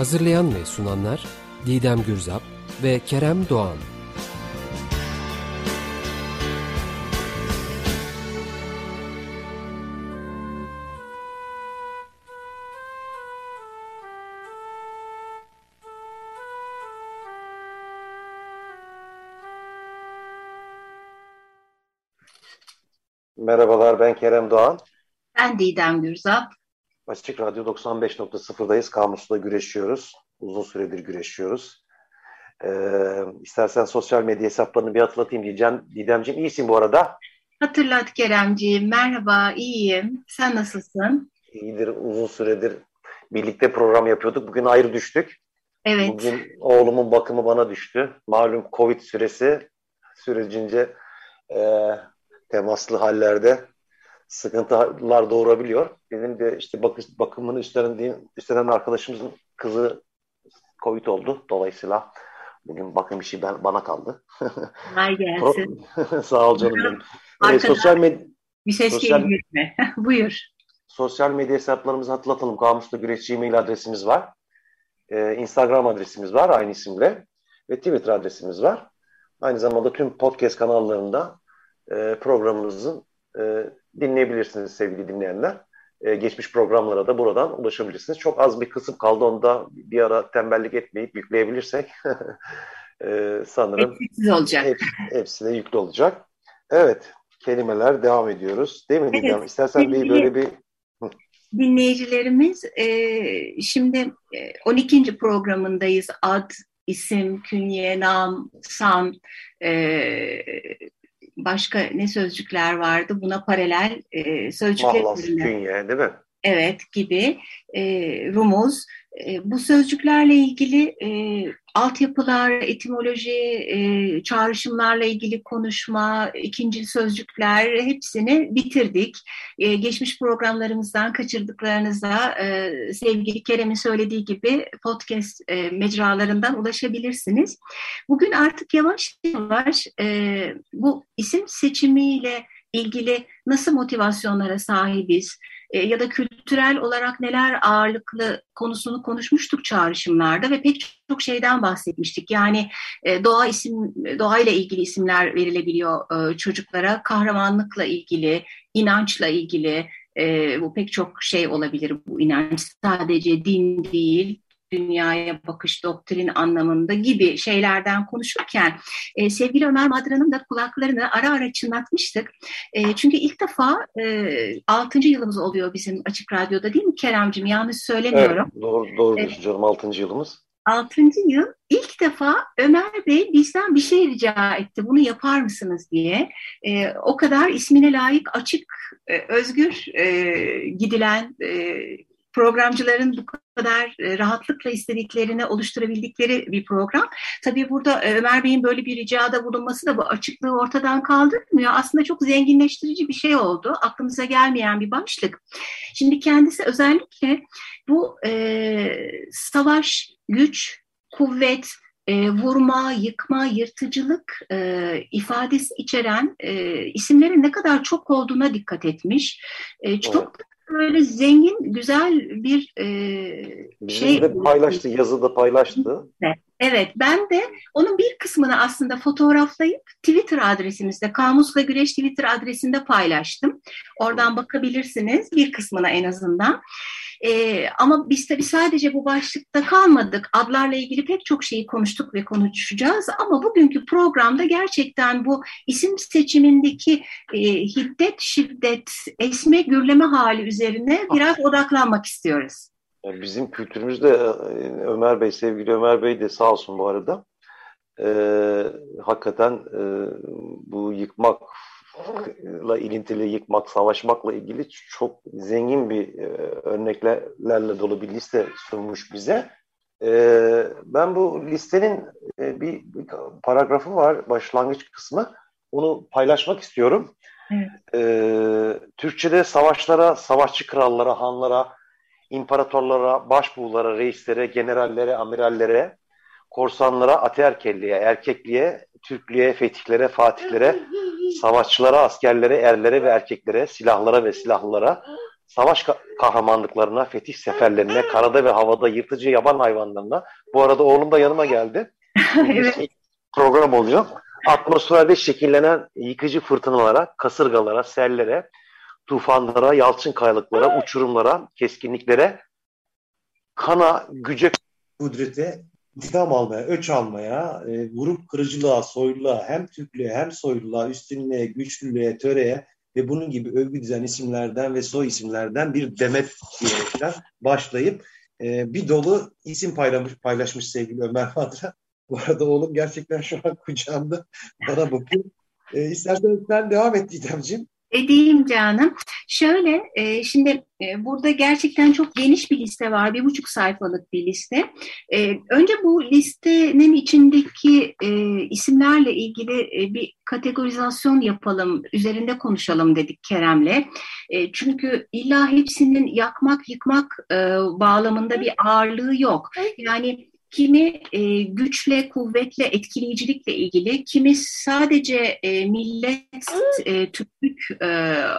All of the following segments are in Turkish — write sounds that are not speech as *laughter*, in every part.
Hazırlayan ve sunanlar Didem Gürzap ve Kerem Doğan. Merhabalar ben Kerem Doğan. Ben Didem Gürzap. Açık Radyo 95.0'dayız. Kamusla güreşiyoruz. Uzun süredir güreşiyoruz. Ee, istersen sosyal medya hesaplarını bir hatırlatayım diyeceğim. Didemciğim iyisin bu arada. Hatırlat Keremciğim. Merhaba, iyiyim. Sen nasılsın? İyidir. Uzun süredir birlikte program yapıyorduk. Bugün ayrı düştük. Evet. Bugün oğlumun bakımı bana düştü. Malum Covid süresi sürecince e, temaslı hallerde sıkıntılar doğurabiliyor. Benim de işte bakış, bakımını üstlendiğim, üstlenen arkadaşımızın kızı Covid oldu. Dolayısıyla bugün bakım işi ben, bana kaldı. Kolay gelsin. *laughs* Sağ ol canım benim. Ee, sosyal med bir ses sosyal, mi? *laughs* Buyur. Sosyal medya hesaplarımızı hatırlatalım. Kamuslu Güreşçi e-mail adresimiz var. Ee, Instagram adresimiz var aynı isimle. Ve Twitter adresimiz var. Aynı zamanda tüm podcast kanallarında e, programımızın e, dinleyebilirsiniz sevgili dinleyenler. E, geçmiş programlara da buradan ulaşabilirsiniz. Çok az bir kısım kaldı onda bir ara tembellik etmeyip yükleyebilirsek *laughs* e, sanırım hepsi olacak. Hep, hepsi de yüklü olacak. Evet, kelimeler devam ediyoruz. Değil mi evet, İstersen bir böyle bir dinleyicilerimiz e, şimdi 12. E, programındayız. Ad, isim, künye, nam, san, e, başka ne sözcükler vardı buna paralel e, sözcükler Mahlas, künye değil mi? Evet gibi e, rumuz. E, bu sözcüklerle ilgili e, altyapılar, etimoloji, e, çağrışımlarla ilgili konuşma, ikinci sözcükler hepsini bitirdik. E, geçmiş programlarımızdan kaçırdıklarınıza e, sevgili Kerem'in söylediği gibi podcast e, mecralarından ulaşabilirsiniz. Bugün artık yavaş yavaş e, bu isim seçimiyle ilgili nasıl motivasyonlara sahibiz, ya da kültürel olarak neler ağırlıklı konusunu konuşmuştuk çağrışımlarda ve pek çok şeyden bahsetmiştik. Yani e, doğa isim doğayla ilgili isimler verilebiliyor e, çocuklara, kahramanlıkla ilgili, inançla ilgili, bu pek çok şey olabilir bu inanç. Sadece din değil, dünyaya bakış, doktrin anlamında gibi şeylerden konuşurken e, sevgili Ömer Madra'nın da kulaklarını ara ara çınlatmıştık. E, çünkü ilk defa e, 6. yılımız oluyor bizim Açık Radyo'da değil mi Keremcim? Yanlış söylemiyorum. Evet, doğru, doğru evet. canım 6. yılımız. 6. yıl ilk defa Ömer Bey bizden bir şey rica etti. Bunu yapar mısınız diye. E, o kadar ismine layık, açık, e, özgür e, gidilen e, programcıların bu kadar e, rahatlıkla istediklerini oluşturabildikleri bir program. Tabii burada e, Ömer Bey'in böyle bir ricada bulunması da bu açıklığı ortadan kaldırmıyor. Aslında çok zenginleştirici bir şey oldu. Aklımıza gelmeyen bir başlık. Şimdi kendisi özellikle bu e, savaş, güç, kuvvet, e, vurma, yıkma, yırtıcılık e, ifadesi içeren e, isimlerin ne kadar çok olduğuna dikkat etmiş. E, çok böyle zengin, güzel bir e, şey. de paylaştı, yazıda paylaştı. Evet, ben de onun bir kısmını aslında fotoğraflayıp Twitter adresimizde, Kamusla Güreş Twitter adresinde paylaştım. Oradan bakabilirsiniz bir kısmına en azından. E, ama biz tabii sadece bu başlıkta kalmadık. Adlarla ilgili pek çok şeyi konuştuk ve konuşacağız. Ama bugünkü programda gerçekten bu isim seçimindeki e, hiddet, şiddet, esme, gürleme hali üzerine biraz odaklanmak istiyoruz. Bizim kültürümüzde e, Ömer Bey, sevgili Ömer Bey de sağ olsun bu arada. E, hakikaten e, bu yıkmak savaşla ilintili yıkmak, savaşmakla ilgili çok zengin bir e, örneklerle dolu bir liste sunmuş bize. E, ben bu listenin e, bir, bir paragrafı var, başlangıç kısmı. Onu paylaşmak istiyorum. Evet. E, Türkçe'de savaşlara, savaşçı krallara, hanlara, imparatorlara, başbuğlara, reislere, generallere, amirallere, korsanlara, ateerkelliğe, erkekliğe, Türklüğe, fetihlere, fatihlere, *laughs* savaşçılara, askerlere, erlere ve erkeklere, silahlara ve silahlılara, savaş kahramanlıklarına, fetih seferlerine, karada ve havada yırtıcı yaban hayvanlarına. Bu arada oğlum da yanıma geldi. *laughs* evet. Program oluyor. Atmosferde şekillenen yıkıcı fırtınalara, kasırgalara, sellere, tufanlara, yalçın kayalıklara, uçurumlara, keskinliklere, kana, güce, kudrete, intikam almaya, öç almaya, e, vurup kırıcılığa, soyluluğa, hem Türklüğe hem soyluluğa, üstünlüğe, güçlülüğe, töreye ve bunun gibi övgü düzen isimlerden ve soy isimlerden bir demet diyerekten başlayıp e, bir dolu isim paylamış, paylaşmış sevgili Ömer Madra. Bu arada oğlum gerçekten şu an kucağımda bana bakıyor. E, istersen sen devam et Didemciğim. Edeyim canım. Şöyle, e, şimdi e, burada gerçekten çok geniş bir liste var. Bir buçuk sayfalık bir liste. E, önce bu listenin içindeki e, isimlerle ilgili e, bir kategorizasyon yapalım, üzerinde konuşalım dedik Kerem'le. E, çünkü illa hepsinin yakmak, yıkmak e, bağlamında bir ağırlığı yok. Yani kimi e, güçle, kuvvetle, etkileyicilikle ilgili, kimi sadece e, millet, e, Türklük e,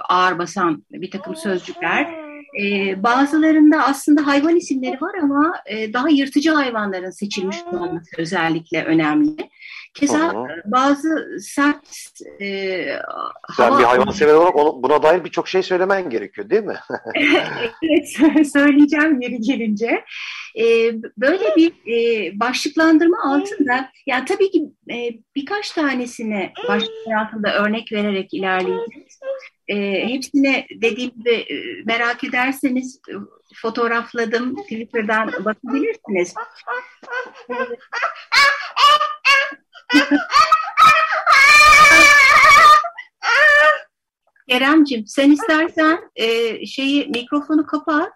ağır basan bir takım sözcükler. E, bazılarında aslında hayvan isimleri var ama e, daha yırtıcı hayvanların seçilmiş olması özellikle önemli. Keza Aha. bazı sert e, Sen hava... bir hayvan sever olarak onu, buna dair birçok şey söylemen gerekiyor değil mi? *laughs* *laughs* evet *laughs* söyleyeceğim yeri gelince. E, böyle bir e, başlıklandırma altında yani tabii ki e, birkaç tanesini başlıklar altında örnek vererek ilerleyeceğiz. E, hepsine dediğim gibi e, merak ederseniz e, fotoğrafladım. Twitter'dan bakabilirsiniz. Keremcim sen istersen e, şeyi mikrofonu kapat.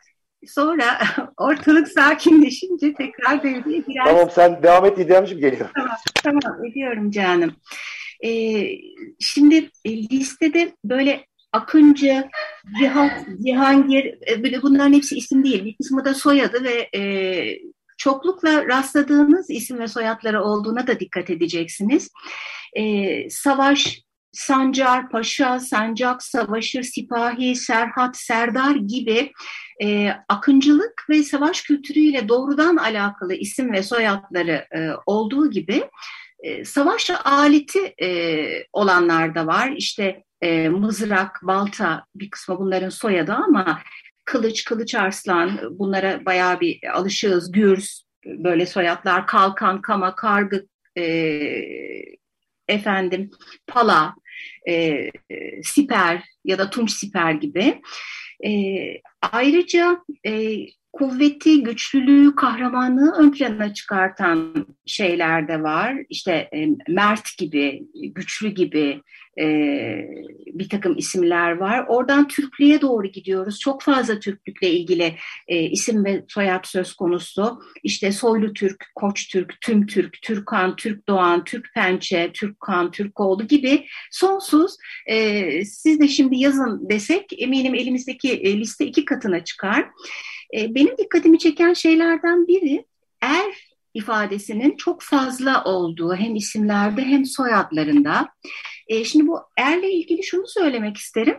Sonra *laughs* ortalık sakinleşince tekrar devreye girersin. Tamam sen devam et İdemciğim geliyor. Tamam, tamam ediyorum canım. Ee, şimdi e, listede böyle Akıncı, Cihat, Cihangir e, bunların hepsi isim değil. Bir kısmı da soyadı ve e, çoklukla rastladığınız isim ve soyadları olduğuna da dikkat edeceksiniz. E, Savaş, Sancar, Paşa, Sancak, Savaşır, Sipahi, Serhat, Serdar gibi e, akıncılık ve savaş kültürüyle doğrudan alakalı isim ve soyadları e, olduğu gibi e, savaş aleti e, olanlar da var. İşte e, mızrak, balta bir kısmı bunların soyadı ama kılıç, kılıç arslan bunlara bayağı bir alışığız. Gürz böyle soyadlar, kalkan, kama, kargı, e, efendim pala, e, siper ya da tunç siper gibi. E, ayrıca e, kuvveti, güçlülüğü, kahramanlığı ön plana çıkartan şeyler de var. İşte e, Mert gibi, güçlü gibi e, bir takım isimler var. Oradan Türklüğe doğru gidiyoruz. Çok fazla Türklükle ilgili e, isim ve soyad söz konusu. İşte Soylu Türk, Koç Türk, Tüm Türk, Türkan, Türk Doğan, Türk Pençe, Türk Kan, Türk Oğlu gibi sonsuz. E, siz de şimdi yazın desek eminim elimizdeki e, liste iki katına çıkar. E, benim dikkatimi çeken şeylerden biri er ifadesinin çok fazla olduğu hem isimlerde hem soyadlarında. E, şimdi bu erle ilgili şunu söylemek isterim.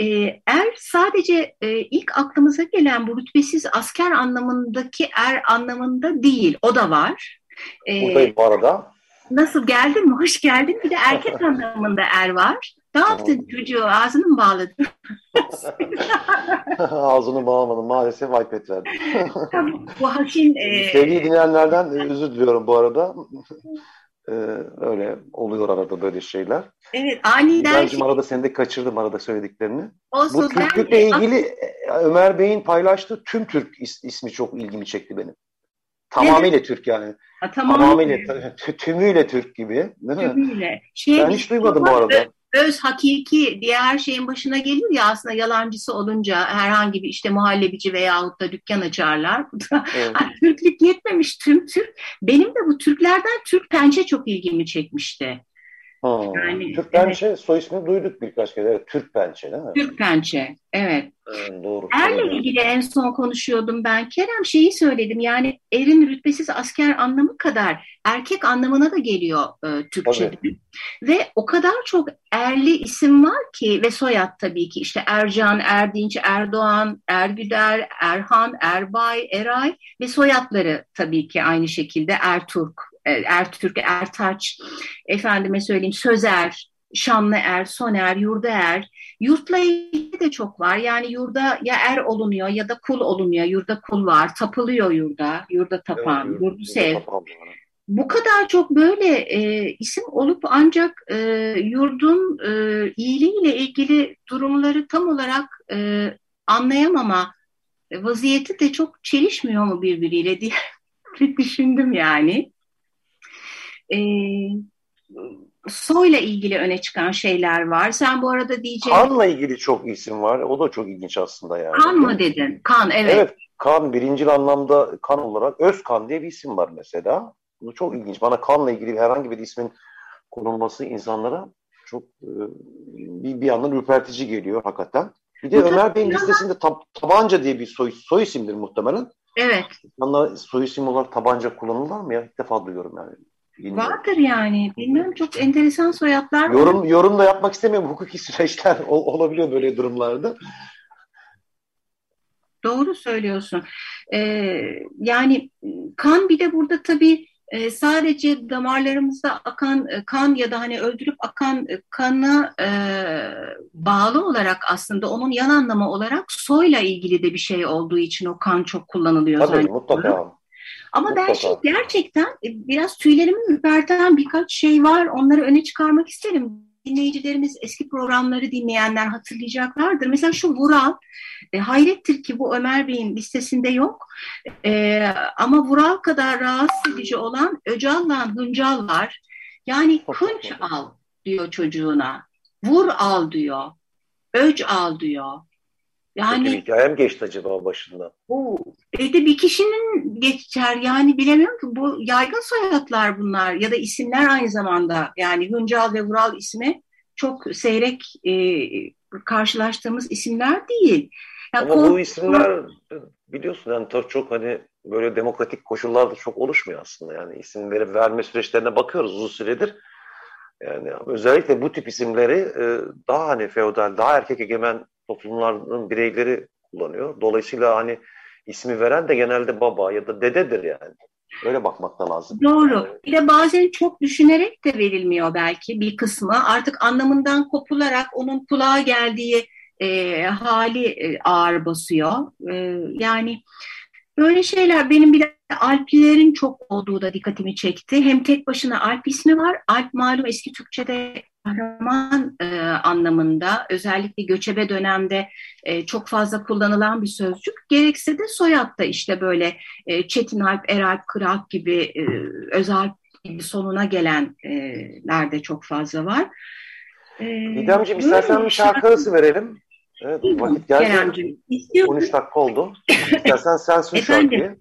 E, er sadece e, ilk aklımıza gelen bu rütbesiz asker anlamındaki er anlamında değil. O da var. E, Buradayım bu arada. Nasıl geldin mi? Hoş geldin. Bir de erkek *laughs* anlamında er var. Ne yaptın çocuğu? Ağzını mı bağladın? *laughs* Ağzını bağlamadım. Maalesef iPad verdim. *laughs* bu Haşin... E... Sevgili dinleyenlerden e, özür diliyorum bu arada. Ee, öyle oluyor arada böyle şeyler. Evet aniden... Bencim arada seni de kaçırdım arada söylediklerini. Olsun, bu Türklükle ben... ilgili e, Ömer Bey'in paylaştığı tüm Türk is, ismi çok ilgimi çekti benim. Tamamıyla Türk yani. Ha, tamamıyla. tamamıyla tümüyle Türk gibi değil mi? Tümüyle. Şey, ben hiç duymadım bu arada. Öz hakiki diye her şeyin başına gelir ya aslında yalancısı olunca herhangi bir işte muhallebici veyahut da dükkan açarlar. Evet. *laughs* Türklük yetmemiş tüm Türk. Benim de bu Türklerden Türk pençe çok ilgimi çekmişti. Ha, yani, Türk Pençe evet. soy ismini duyduk birkaç kere. Evet, Türk Pençe değil mi? Türk Pençe, evet. evet doğru. Erle ilgili en son konuşuyordum ben. Kerem şeyi söyledim yani erin rütbesiz asker anlamı kadar erkek anlamına da geliyor e, Türkçe'de. Tabii. Ve o kadar çok erli isim var ki ve soyad tabii ki işte Ercan, Erdinç, Erdoğan, Ergüder, Erhan, Erbay, Eray ve soyadları tabii ki aynı şekilde Erturk, Ertürk, Ertaç, efendime söyleyeyim Sözer, Şanlıer, Soner, Yurdaer. Yurtla ilgili de çok var. Yani yurda ya er olunuyor ya da kul olunuyor. Yurda kul var. Tapılıyor yurda. Yurda tapan, evet, yurdu sev. Bu kadar çok böyle e, isim olup ancak e, yurdun e, iyiliğiyle ilgili durumları tam olarak e, anlayamama vaziyeti de çok çelişmiyor mu birbiriyle diye *laughs* düşündüm yani e, soyla ilgili öne çıkan şeyler var. Sen bu arada diyeceğin... Kanla ilgili çok isim var. O da çok ilginç aslında yani. Kan mı dedin? Kan, evet. Evet, kan birinci anlamda kan olarak Özkan diye bir isim var mesela. Bu çok ilginç. Bana kanla ilgili herhangi bir ismin konulması insanlara çok e, bir, bir yandan ürpertici geliyor hakikaten. Bir de Ömer Bey'in listesinde tab tabanca diye bir soy, soy isimdir muhtemelen. Evet. İnsanlar soy isim olarak tabanca kullanırlar mı ya? İlk defa duyuyorum yani. Bilmiyorum. Vardır yani. Bilmiyorum çok enteresan soyadlar Yorum, yorum da yapmak istemiyorum. Hukuki süreçler *laughs* olabiliyor böyle durumlarda. Doğru söylüyorsun. Ee, yani kan bir de burada tabii e, sadece damarlarımızda akan e, kan ya da hani öldürüp akan e, kana e, bağlı olarak aslında onun yan anlamı olarak soyla ilgili de bir şey olduğu için o kan çok kullanılıyor. Tabii mutlaka. Ama ben şimdi gerçekten e, biraz tüylerimi ürperten birkaç şey var. Onları öne çıkarmak isterim. Dinleyicilerimiz eski programları dinleyenler hatırlayacaklardır. Mesela şu Vural, e, hayrettir ki bu Ömer Bey'in listesinde yok. E, ama Vural kadar rahatsız edici olan Öcal'la Hıncal var. Yani hınç al diyor çocuğuna. Vur al diyor. Öc al diyor. Yani Peki, hikayem geçti acaba başında? Bu evde bir kişinin geçer yani bilemiyorum ki bu yaygın soyadlar bunlar ya da isimler aynı zamanda yani Hüncal ve Vural ismi çok seyrek e, karşılaştığımız isimler değil. Yani Ama bu isimler biliyorsun yani çok hani böyle demokratik koşullarda çok oluşmuyor aslında yani isimleri verme süreçlerine bakıyoruz uzun süredir. Yani özellikle bu tip isimleri e, daha hani feodal, daha erkek egemen toplumların bireyleri kullanıyor. Dolayısıyla hani ismi veren de genelde baba ya da dededir yani. Öyle bakmak da lazım. Doğru. Bir de bazen çok düşünerek de verilmiyor belki bir kısmı. Artık anlamından kopularak onun kulağa geldiği e, hali e, ağır basıyor. E, yani böyle şeyler benim bir de Alplilerin çok olduğu da dikkatimi çekti. Hem tek başına Alp ismi var. Alp malum eski Türkçe'de kahraman e, anlamında özellikle göçebe dönemde e, çok fazla kullanılan bir sözcük. Gerekse de soyadda işte böyle e, Çetin Alp, Eralp, Kırak gibi e, Özalp gibi sonuna gelenler de çok fazla var. E, Didemciğim istersen bir şarkı arası verelim. Evet, vakit geldi. 13 dakika oldu. *laughs* İstersen sen sun şarkıyı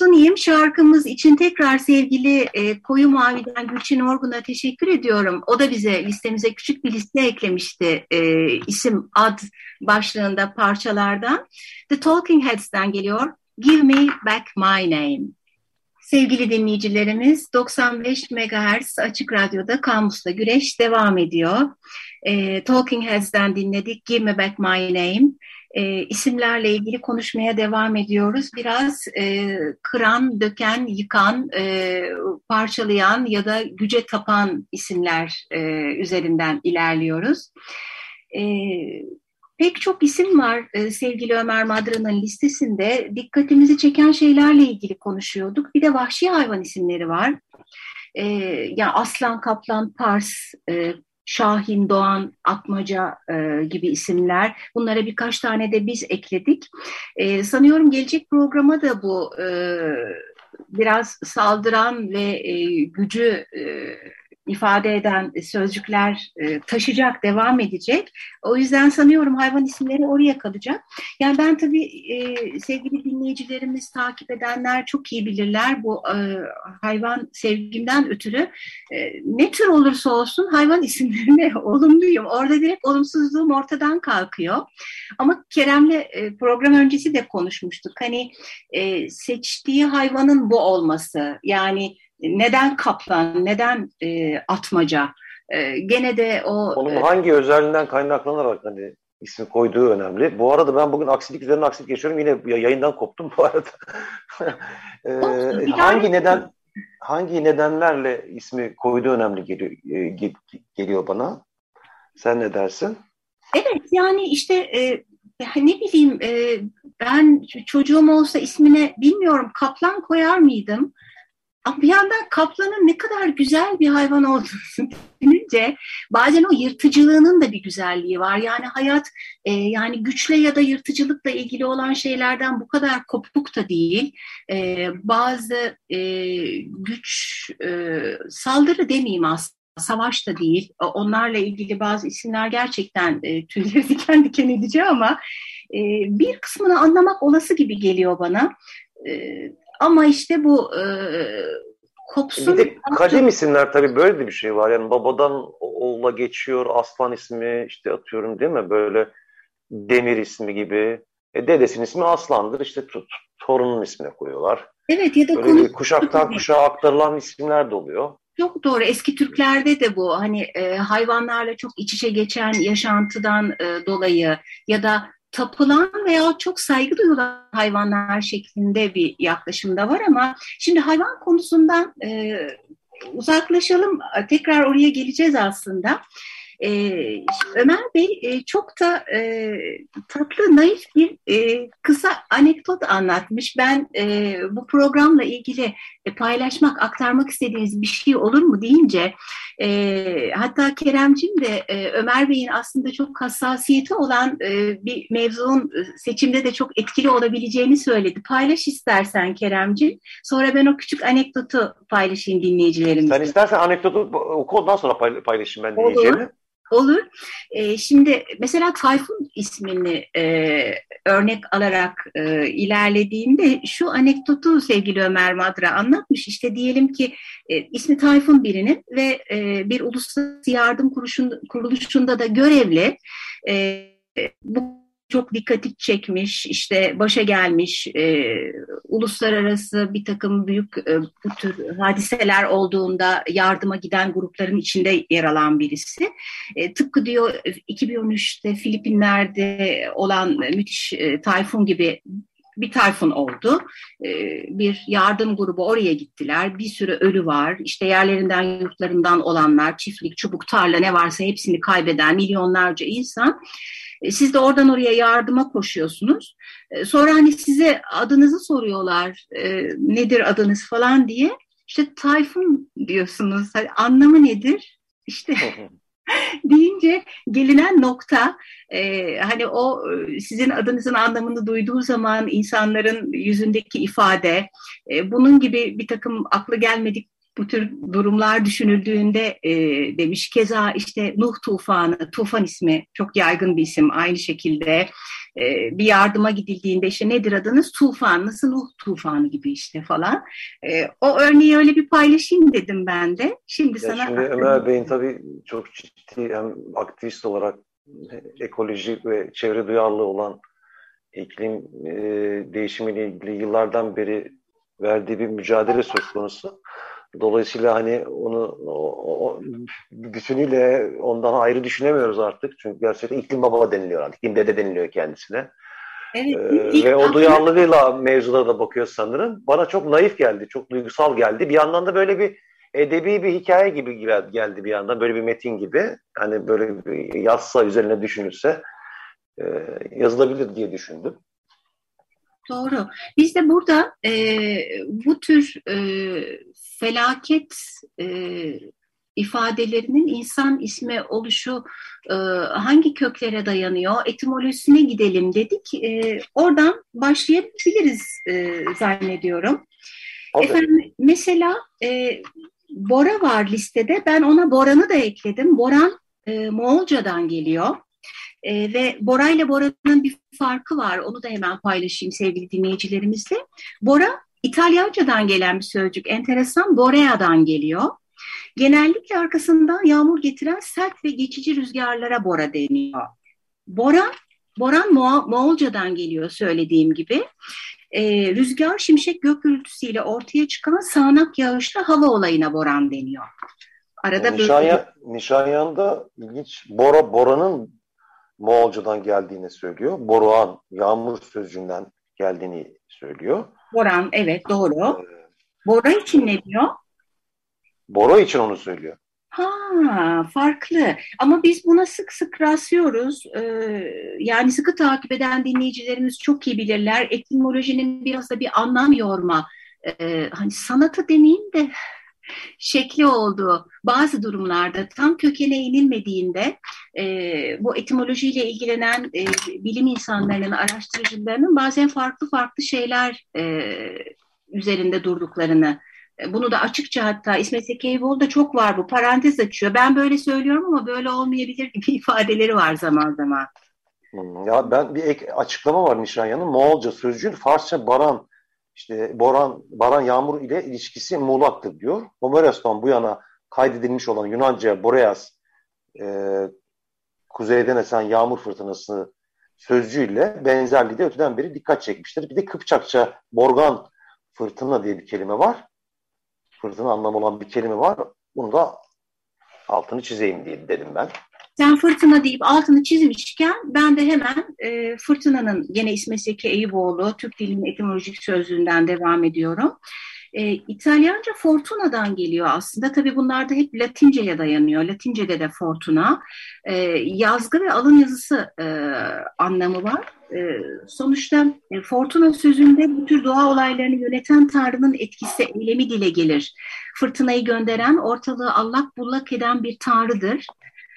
sunayım. Şarkımız için tekrar sevgili e, Koyu Mavi'den Gülçin Orgun'a teşekkür ediyorum. O da bize listemize küçük bir liste eklemişti e, isim, ad başlığında parçalardan. The Talking Heads'ten geliyor. Give Me Back My Name. Sevgili dinleyicilerimiz 95 MHz Açık Radyo'da Kamus'ta Güreş devam ediyor. E, Talking Heads'den dinledik Give Me Back My Name e, isimlerle ilgili konuşmaya devam ediyoruz. Biraz e, kıran, döken, yıkan, e, parçalayan ya da güce tapan isimler e, üzerinden ilerliyoruz. E, pek çok isim var e, sevgili Ömer Madra'nın listesinde. Dikkatimizi çeken şeylerle ilgili konuşuyorduk. Bir de vahşi hayvan isimleri var. E, yani aslan, kaplan, pars, e, Şahin, Doğan, Atmaca e, gibi isimler. Bunlara birkaç tane de biz ekledik. E, sanıyorum gelecek programa da bu e, biraz saldıran ve e, gücü e, ifade eden sözcükler e, taşıyacak, devam edecek. O yüzden sanıyorum hayvan isimleri oraya kalacak. Yani ben tabii e, sevgili dinleyicilerimiz, takip edenler çok iyi bilirler bu e, hayvan sevgimden ötürü. E, ne tür olursa olsun hayvan isimlerine *laughs* olumluyum. Orada direkt olumsuzluğum ortadan kalkıyor. Ama Kerem'le program öncesi de konuşmuştuk. Hani seçtiği hayvanın bu olması yani neden kaplan, neden e, atmaca? E, gene de o... Onun e, hangi özelliğinden kaynaklanarak hani ismi koyduğu önemli. Bu arada ben bugün aksilik üzerine aksilik geçiyorum. Yine yayından koptum bu arada. *laughs* e, hangi neden hangi nedenlerle ismi koyduğu önemli geliyor, e, geliyor bana. Sen ne dersin? Evet yani işte e, ne bileyim e, ben çocuğum olsa ismine bilmiyorum kaplan koyar mıydım? Ama bir yandan kaplanın ne kadar güzel bir hayvan olduğunu *laughs* düşününce bazen o yırtıcılığının da bir güzelliği var. Yani hayat e, yani güçle ya da yırtıcılıkla ilgili olan şeylerden bu kadar kopuk da değil. E, bazı e, güç e, saldırı demeyeyim aslında savaş da değil. Onlarla ilgili bazı isimler gerçekten e, tüyleri *laughs* diken diken edici ama e, bir kısmını anlamak olası gibi geliyor bana. E, ama işte bu e, kopsun. Bir de kadim isimler tabii böyle de bir şey var. Yani babadan oğula geçiyor aslan ismi işte atıyorum değil mi? Böyle demir ismi gibi. E, dedesinin ismi aslandır işte torunun ismine koyuyorlar. Evet ya da Böyle konu... kuşaktan kuşağa aktarılan isimler de oluyor. Çok doğru. Eski Türklerde de bu hani e, hayvanlarla çok iç içe geçen yaşantıdan e, dolayı ya da tapılan veya çok saygı duyulan hayvanlar şeklinde bir yaklaşımda var ama şimdi hayvan konusundan e, uzaklaşalım. Tekrar oraya geleceğiz aslında. E, Ömer Bey e, çok da e, tatlı, naif bir e, kısa anekdot anlatmış. Ben e, bu programla ilgili paylaşmak, aktarmak istediğiniz bir şey olur mu deyince e, hatta Keremcim de e, Ömer Bey'in aslında çok hassasiyeti olan e, bir mevzunun seçimde de çok etkili olabileceğini söyledi. Paylaş istersen Keremcim. Sonra ben o küçük anekdotu paylaşayım dinleyicilerimizle. Sen istersen anekdotu oku ondan sonra paylaşayım ben dinleyicilerime. Olur. E, şimdi mesela Tayfun ismini e, örnek alarak e, ilerlediğinde şu anekdotu sevgili Ömer Madra anlatmış. İşte diyelim ki e, ismi Tayfun birinin ve e, bir uluslararası yardım kuruluşunda da görevli. E, bu çok dikkati çekmiş, işte başa gelmiş, e, uluslararası bir takım büyük e, bu tür hadiseler olduğunda yardıma giden grupların içinde yer alan birisi. E, tıpkı diyor 2013'te Filipinler'de olan müthiş e, tayfun gibi bir tayfun oldu. Ee, bir yardım grubu oraya gittiler. Bir sürü ölü var. İşte yerlerinden, yurtlarından olanlar, çiftlik, çubuk, tarla ne varsa hepsini kaybeden milyonlarca insan. E, siz de oradan oraya yardıma koşuyorsunuz. E, sonra hani size adınızı soruyorlar. Nedir adınız falan diye. İşte Tayfun diyorsunuz. Hani anlamı nedir? İşte *laughs* *laughs* deyince gelinen nokta e, hani o sizin adınızın anlamını duyduğu zaman insanların yüzündeki ifade e, bunun gibi bir takım aklı gelmedik bu tür durumlar düşünüldüğünde e, demiş. Keza işte Nuh tufanı, tufan ismi çok yaygın bir isim aynı şekilde. E, bir yardıma gidildiğinde işte nedir adınız? Tufan, nasıl Nuh tufanı gibi işte falan. E, o örneği öyle bir paylaşayım dedim ben de. Şimdi ya sana... Şimdi Ömer Bey'in tabii çok ciddi hem aktivist olarak ekoloji ve çevre duyarlı olan iklim e, değişimiyle ilgili yıllardan beri verdiği bir mücadele söz konusu. Dolayısıyla hani onu o, o, bütünüyle ondan ayrı düşünemiyoruz artık. Çünkü gerçekten iklim baba deniliyor artık. İklim dede deniliyor kendisine. Evet, ee, ve o duyarlılığıyla mevzulara da bakıyor sanırım. Bana çok naif geldi, çok duygusal geldi. Bir yandan da böyle bir edebi bir hikaye gibi geldi bir yandan. Böyle bir metin gibi. Hani böyle bir yazsa üzerine düşünülse e, yazılabilir diye düşündüm. Doğru. Biz de burada e, bu tür e, felaket e, ifadelerinin insan ismi oluşu e, hangi köklere dayanıyor? Etimolojisine gidelim dedik. E, oradan başlayabiliriz e, zannediyorum. Okay. Efendim mesela e, Bora var listede. Ben ona Boran'ı da ekledim. Boran e, Moğolcadan geliyor. E, ve Bora ile Bora'nın bir farkı var. Onu da hemen paylaşayım sevgili dinleyicilerimizle. Bora İtalyancadan gelen bir sözcük. Enteresan Borea'dan geliyor. Genellikle arkasından yağmur getiren sert ve geçici rüzgarlara Bora deniyor. Bora, Boran Mo Moğolcadan geliyor söylediğim gibi. E, rüzgar, şimşek, gök gürültüsüyle ortaya çıkan sağanak yağışlı hava olayına Boran deniyor. Arada Nişanyan, böyle... Nişanyan'da ilginç Bora, Bora'nın Moğolcadan geldiğini söylüyor. Boruan, yağmur sözcüğünden geldiğini söylüyor. Boran, evet doğru. Ee, Bora için ne diyor? Bora için onu söylüyor. Ha, farklı. Ama biz buna sık sık rastlıyoruz. Ee, yani sıkı takip eden dinleyicilerimiz çok iyi bilirler. Etimolojinin biraz da bir anlam yorma, e, hani sanatı demeyeyim de şekli olduğu bazı durumlarda tam kökene inilmediğinde e, bu etimolojiyle ilgilenen e, bilim insanlarının, araştırıcılarının bazen farklı farklı şeyler e, üzerinde durduklarını e, bunu da açıkça hatta İsmet Sekeyboğlu da çok var bu parantez açıyor. Ben böyle söylüyorum ama böyle olmayabilir gibi *laughs* ifadeleri var zaman zaman. Hmm, ya ben bir ek açıklama var Nişanyan'ın. Moğolca sözcüğün Farsça baran işte Boran, Baran Yağmur ile ilişkisi muğlaktır diyor. Homeros'tan bu yana kaydedilmiş olan Yunanca Boreas e, kuzeyden esen yağmur fırtınası sözcüğüyle benzerliği de öteden beri dikkat çekmiştir. Bir de Kıpçakça Borgan fırtına diye bir kelime var. Fırtına anlamı olan bir kelime var. Bunu da altını çizeyim diye dedim ben. Sen fırtına deyip altını çizmişken ben de hemen e, fırtınanın gene ismi Seki Eyüboğlu Türk dilinin etimolojik sözlüğünden devam ediyorum. E, İtalyanca fortuna'dan geliyor aslında. Tabii bunlar da hep Latince'ye dayanıyor. Latince'de de fortuna. E, yazgı ve alın yazısı e, anlamı var. E, sonuçta e, fortuna sözünde bu tür doğa olaylarını yöneten Tanrı'nın etkisi, eylemi dile gelir. Fırtınayı gönderen, ortalığı allak bullak eden bir Tanrı'dır.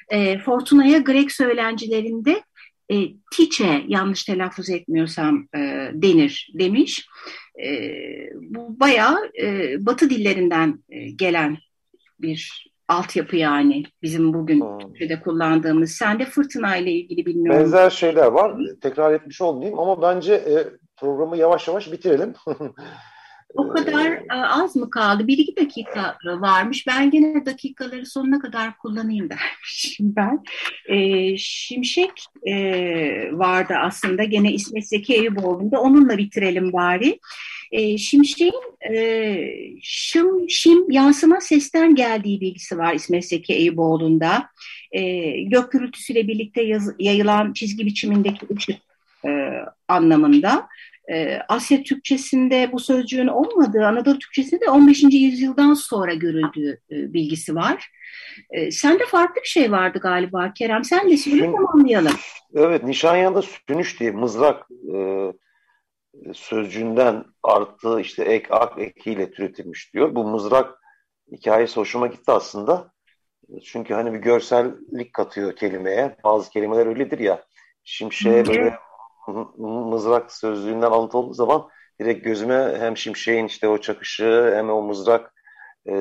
E, Fortuna'ya Grek söylencilerinde e, Tiçe yanlış telaffuz etmiyorsam e, denir demiş. E, bu bayağı e, Batı dillerinden e, gelen bir altyapı yani bizim bugün hmm. Türkçe'de kullandığımız. Sen de fırtına ile ilgili bilmiyorum. Benzer şeyler var. Tekrar etmiş olmayayım ama bence e, programı yavaş yavaş bitirelim. *laughs* O kadar e, az mı kaldı? Bir iki dakika varmış. Ben gene dakikaları sonuna kadar kullanayım dermişim *laughs* ben. E, Şimşek e, vardı aslında. Gene İsmet Zeki Eyüboğlu'nda. Onunla bitirelim bari. E, Şimşek'in e, şım, şim yansıma sesten geldiği bilgisi var İsmet Zeki Eyüboğlu'nda. E, gök gürültüsüyle birlikte yaz, yayılan çizgi biçimindeki ışık e, anlamında e, Asya Türkçesinde bu sözcüğün olmadığı, Anadolu Türkçesinde de 15. yüzyıldan sonra görüldüğü e, bilgisi var. E, sende farklı bir şey vardı galiba Kerem. Sen de söyle tamamlayalım. Evet, Nişanyan'da sünüş diye mızrak e, sözcüğünden arttığı işte ek, ak ekiyle türetilmiş diyor. Bu mızrak hikayesi hoşuma gitti aslında. Çünkü hani bir görsellik katıyor kelimeye. Bazı kelimeler öyledir ya. Şimşeğe böyle mızrak sözlüğünden alıntı olduğu zaman direkt gözüme hem şimşeğin işte o çakışı hem o mızrak e,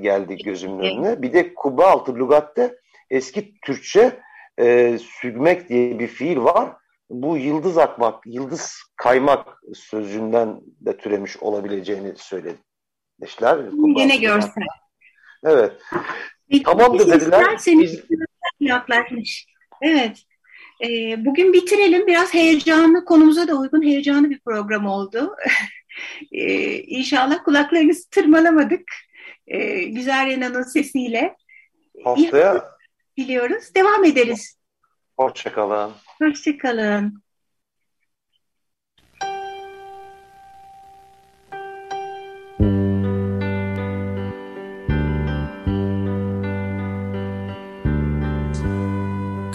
geldi gözümün önüne. Bir de kubbe altı lügatte eski Türkçe e, sügmek diye bir fiil var. Bu yıldız akmak, yıldız kaymak sözcüğünden de türemiş olabileceğini söylediler. Yine görsel. Evet. Peki, tamam da dediler. Biz... yaklaşmış. Evet. E, bugün bitirelim. Biraz heyecanlı, konumuza da uygun heyecanlı bir program oldu. *laughs* e, inşallah kulaklarınızı tırmalamadık. E, güzel Rena'nın sesiyle. Haftaya biliyoruz. Devam ederiz. Hoşçakalın. Hoşçakalın.